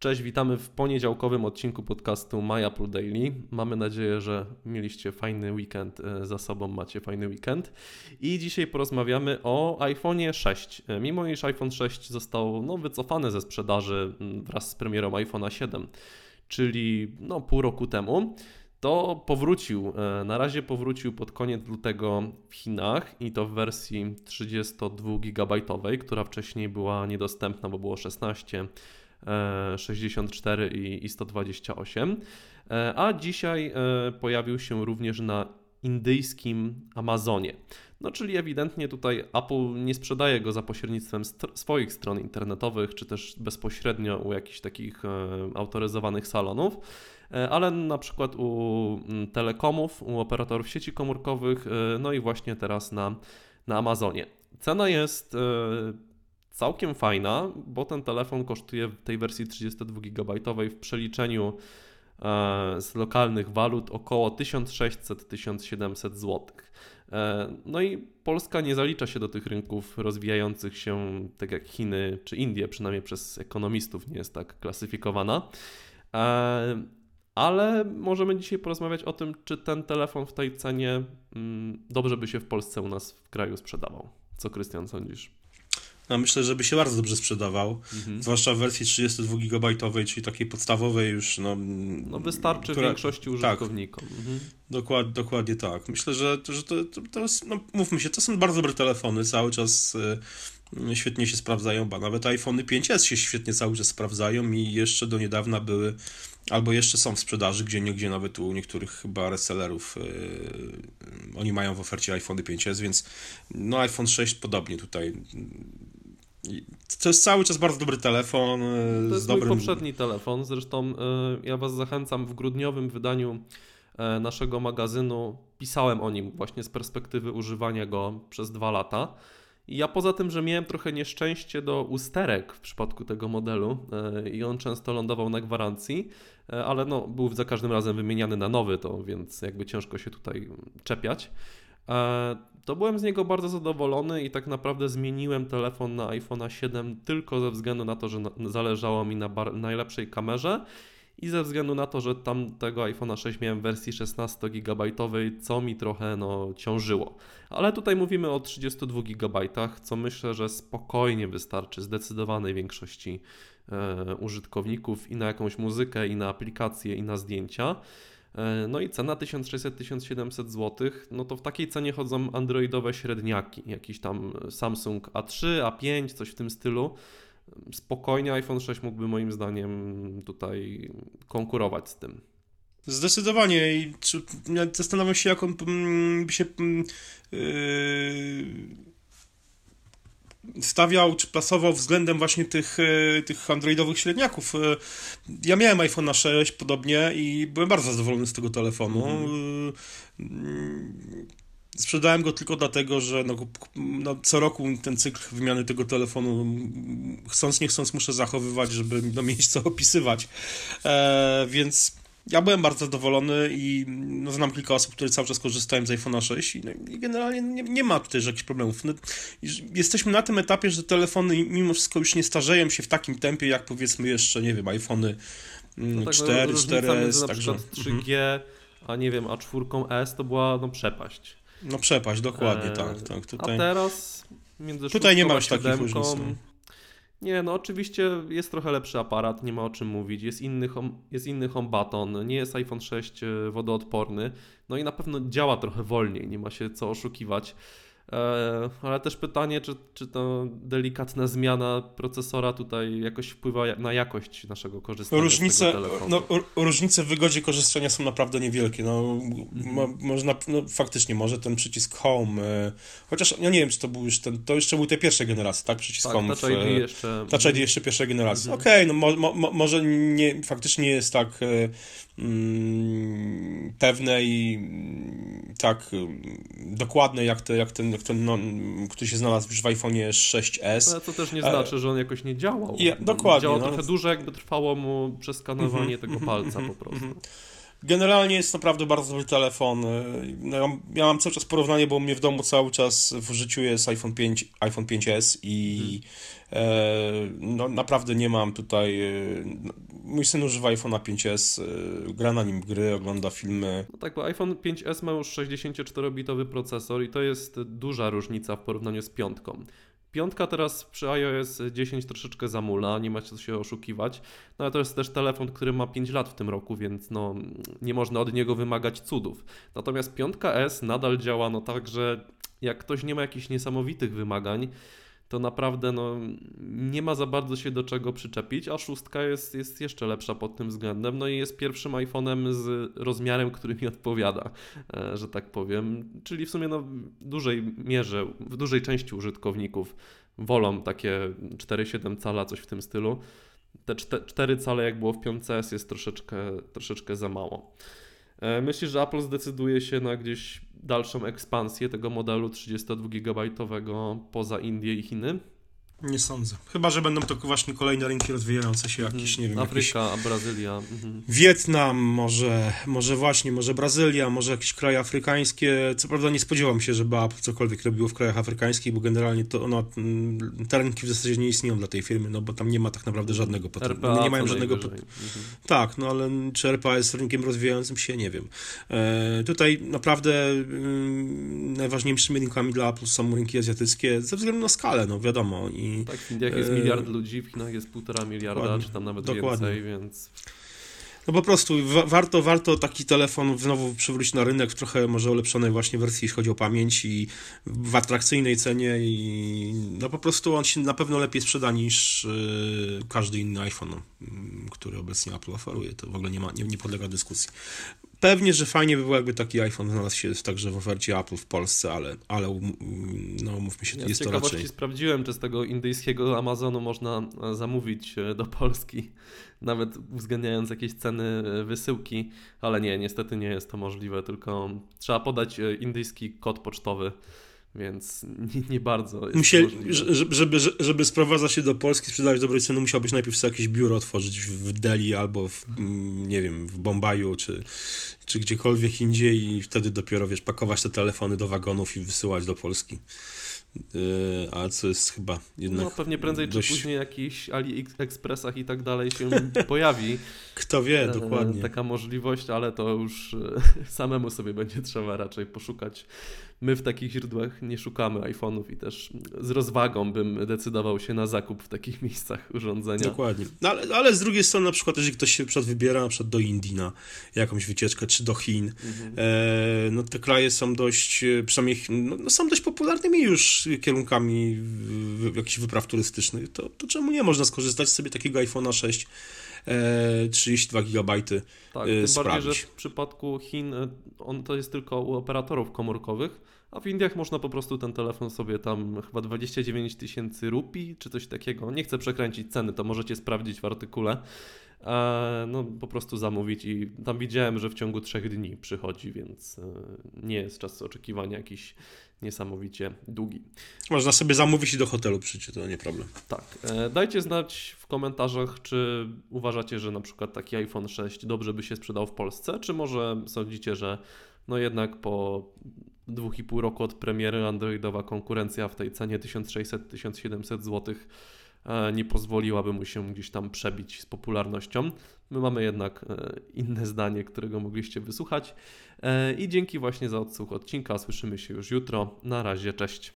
Cześć, witamy w poniedziałkowym odcinku podcastu My Apple Daily. Mamy nadzieję, że mieliście fajny weekend e, za sobą, macie fajny weekend. I dzisiaj porozmawiamy o iPhone 6. E, mimo iż iPhone 6 został no, wycofany ze sprzedaży wraz z premierą iPhone'a 7, czyli no, pół roku temu, to powrócił. E, na razie powrócił pod koniec lutego w Chinach i to w wersji 32 GB, która wcześniej była niedostępna, bo było 16 64 e, i 128. E, a dzisiaj e, pojawił się również na indyjskim Amazonie. No, czyli ewidentnie tutaj Apple nie sprzedaje go za pośrednictwem st swoich stron internetowych, czy też bezpośrednio u jakichś takich autoryzowanych salonów, ale na przykład u mm, telekomów, u operatorów sieci komórkowych, no i właśnie teraz na, na Amazonie. Cena jest całkiem fajna, bo ten telefon kosztuje w tej wersji 32 GB w przeliczeniu e, z lokalnych walut około 1600-1700 zł. E, no i Polska nie zalicza się do tych rynków rozwijających się, tak jak Chiny czy Indie, przynajmniej przez ekonomistów nie jest tak klasyfikowana. E, ale możemy dzisiaj porozmawiać o tym, czy ten telefon w tej cenie mm, dobrze by się w Polsce u nas w kraju sprzedawał. Co Krystian sądzisz? No myślę, że by się bardzo dobrze sprzedawał, mhm. zwłaszcza w wersji 32 GB, czyli takiej podstawowej już. No, no wystarczy która, większości tak. użytkownikom. Tak, mhm. dokład, dokładnie tak. Myślę, że, że to, to, to jest, no mówmy się, to są bardzo dobre telefony, cały czas y, świetnie się sprawdzają, ba nawet iPhony 5S się świetnie cały czas sprawdzają i jeszcze do niedawna były albo jeszcze są w sprzedaży, gdzie niegdzie nawet u niektórych chyba resellerów yy, oni mają w ofercie iPhone 5S, więc no iPhone 6 podobnie tutaj to jest cały czas bardzo dobry telefon. E, to jest dobrym... mój poprzedni telefon. Zresztą e, ja Was zachęcam w grudniowym wydaniu e, naszego magazynu. Pisałem o nim właśnie z perspektywy używania go przez dwa lata. I ja poza tym, że miałem trochę nieszczęście do usterek w przypadku tego modelu i on często lądował na gwarancji, ale no, był za każdym razem wymieniany na nowy, to więc jakby ciężko się tutaj czepiać to byłem z niego bardzo zadowolony i tak naprawdę zmieniłem telefon na iPhone 7 tylko ze względu na to, że zależało mi na najlepszej kamerze i ze względu na to, że tamtego iPhone'a 6 miałem w wersji 16 GB, co mi trochę no, ciążyło. Ale tutaj mówimy o 32 GB, co myślę, że spokojnie wystarczy zdecydowanej większości e, użytkowników i na jakąś muzykę, i na aplikacje, i na zdjęcia. E, no i cena 1600-1700 zł, no to w takiej cenie chodzą androidowe średniaki, jakiś tam Samsung A3, A5, coś w tym stylu. Spokojnie iPhone 6 mógłby moim zdaniem tutaj konkurować z tym. Zdecydowanie i zastanawiam się, jak on mm, by się yy stawiał czy plasował względem właśnie tych, e, tych androidowych średniaków. E, ja miałem iPhone 6 podobnie i byłem bardzo zadowolony z tego telefonu. Mm. Sprzedałem go tylko dlatego, że no, no, co roku ten cykl wymiany tego telefonu, chcąc nie chcąc, muszę zachowywać, żeby no, mieć co opisywać. E, więc ja byłem bardzo zadowolony i no, znam kilka osób, które cały czas korzystają z iPhone'a 6 i, no, i generalnie nie, nie, ma tutaj jakichś problemów. No, jesteśmy na tym etapie, że telefony mimo wszystko już nie starzeją się w takim tempie, jak powiedzmy jeszcze, nie wiem, iPhony no tak, 4, 4S. Także, 3G, mhm. a nie wiem, a 4S to była no, przepaść. No przepaść, dokładnie, e, tak. tak tutaj, a teraz między Tutaj nie ma już takich różnic. No. Nie, no oczywiście jest trochę lepszy aparat, nie ma o czym mówić. Jest inny, home, jest inny home button, nie jest iPhone 6 e, wodoodporny. No i na pewno działa trochę wolniej, nie ma się co oszukiwać. E, ale też pytanie, czy, czy to delikatna zmiana procesora tutaj jakoś wpływa na jakość naszego korzystania różnice, z tego telefonu? No, różnice w wygodzie korzystania są naprawdę niewielkie. No, mhm. mo, można, no, faktycznie może ten przycisk Home, e, chociaż ja nie wiem, czy to był już ten, to jeszcze był tej pierwszej generacji, tak? Przycisk tak, Home. Touch ID e, jeszcze. Touch ID jeszcze pierwszej generacji. Mhm. Okej, okay, no mo, mo, może nie, faktycznie nie jest tak mm, pewne i mm, tak mm, dokładne jak, te, jak ten, ten no, który się znalazł już w iPhone 6s. Ale to też nie znaczy, że on jakoś nie działał. Ja, dokładnie. Działał no. trochę dłużej, jakby trwało mu przeskanowanie mhm, tego mhm, palca mhm, po prostu. Generalnie jest naprawdę bardzo dobry telefon. No, ja mam cały czas porównanie, bo u mnie w domu cały czas w życiu jest iPhone 5, iPhone 5s i hmm. e, no, naprawdę nie mam tutaj. Mój syn używa iPhone'a 5S, y, gra na nim gry, ogląda filmy. No tak, bo iPhone 5S ma już 64-bitowy procesor i to jest duża różnica w porównaniu z piątką. Piątka teraz przy iOS 10 troszeczkę zamula, nie ma co się oszukiwać. No ale to jest też telefon, który ma 5 lat w tym roku, więc no, nie można od niego wymagać cudów. Natomiast piątka S nadal działa no tak, że jak ktoś nie ma jakichś niesamowitych wymagań, to naprawdę no, nie ma za bardzo się do czego przyczepić, a szóstka jest, jest jeszcze lepsza pod tym względem, no i jest pierwszym iPhone'em z rozmiarem, który mi odpowiada, e, że tak powiem, czyli w sumie no, w dużej mierze, w dużej części użytkowników wolą takie 4,7 cala, coś w tym stylu. Te 4 cale, jak było w 5S, jest troszeczkę, troszeczkę za mało. E, myślisz, że Apple zdecyduje się na gdzieś dalszą ekspansję tego modelu 32-gigabajtowego poza Indię i Chiny? Nie sądzę. Chyba, że będą to właśnie kolejne rynki rozwijające się, jakieś, nie wiem, Afryka, jakieś... Brazylia. Mhm. Wietnam, może, może właśnie, może Brazylia, może jakieś kraje afrykańskie. Co prawda nie spodziewam się, żeby Apple cokolwiek robiło w krajach afrykańskich, bo generalnie to no, te rynki w zasadzie nie istnieją dla tej firmy, no bo tam nie ma tak naprawdę żadnego potencjału. Nie mają żadnego pot... mhm. Tak, no ale czy RPA jest rynkiem rozwijającym się, nie wiem. E, tutaj naprawdę y, najważniejszymi rynkami dla Apple są rynki azjatyckie ze względu na skalę, no wiadomo. I tak, w Indiach jest miliard ludzi, w Chinach jest półtora miliarda, dokładnie, czy tam nawet dokładnie. więcej, więc... No po prostu warto, warto taki telefon znowu przywrócić na rynek w trochę może ulepszonej właśnie wersji, jeśli chodzi o pamięć i w atrakcyjnej cenie i no po prostu on się na pewno lepiej sprzeda niż yy, każdy inny iPhone, yy, który obecnie Apple oferuje. To w ogóle nie, ma, nie, nie podlega dyskusji. Pewnie, że fajnie by było, jakby taki iPhone znalazł się także w ofercie Apple w Polsce, ale, ale um, no mówmy się, ja jest to raczej... sprawdziłem, czy z tego indyjskiego Amazonu można e, zamówić e, do Polski, nawet uwzględniając jakieś ceny e, wysyłki, ale nie, niestety nie jest to możliwe, tylko trzeba podać indyjski kod pocztowy więc nie, nie bardzo. Musieli, żeby, żeby, żeby sprowadzać się do Polski, sprzedawać dobrej ceny, musiałbyś najpierw sobie jakieś biuro otworzyć w Delhi albo w, nie wiem, w Bombaju czy, czy gdziekolwiek indziej i wtedy dopiero, wiesz, pakować te telefony do wagonów i wysyłać do Polski. Yy, a co jest chyba jednak. No pewnie prędzej dość... czy później jakichś AliExpressach i tak dalej się pojawi. Kto wie, e, dokładnie. Taka możliwość, ale to już samemu sobie będzie trzeba raczej poszukać my w takich źródłach nie szukamy iPhone'ów i też z rozwagą bym decydował się na zakup w takich miejscach urządzenia. Dokładnie. No, ale, ale z drugiej strony na przykład, jeżeli ktoś się przykład wybiera na przykład do Indii na jakąś wycieczkę, czy do Chin, mhm. e, no te kraje są dość, e, przynajmniej no, no są dość popularnymi już kierunkami w, w jakichś wypraw turystycznych, to, to czemu nie można skorzystać sobie takiego iPhone'a 6 32 GB tak, tym sprawić. bardziej, że w przypadku Chin e, on to jest tylko u operatorów komórkowych, a w Indiach można po prostu ten telefon sobie tam chyba 29 tysięcy rupii, czy coś takiego. Nie chcę przekręcić ceny, to możecie sprawdzić w artykule. E, no po prostu zamówić i tam widziałem, że w ciągu trzech dni przychodzi, więc e, nie jest czas oczekiwania jakiś niesamowicie długi. Można sobie zamówić i do hotelu przyjść, to nie problem. Tak. E, dajcie znać w komentarzach, czy uważacie, że na przykład taki iPhone 6 dobrze by się sprzedał w Polsce, czy może sądzicie, że no jednak po 2,5 roku od premiery Androidowa konkurencja w tej cenie 1600-1700 zł nie pozwoliłaby mu się gdzieś tam przebić z popularnością. My mamy jednak e, inne zdanie, którego mogliście wysłuchać. E, I dzięki właśnie za odsłuch odcinka. Słyszymy się już jutro. Na razie, cześć.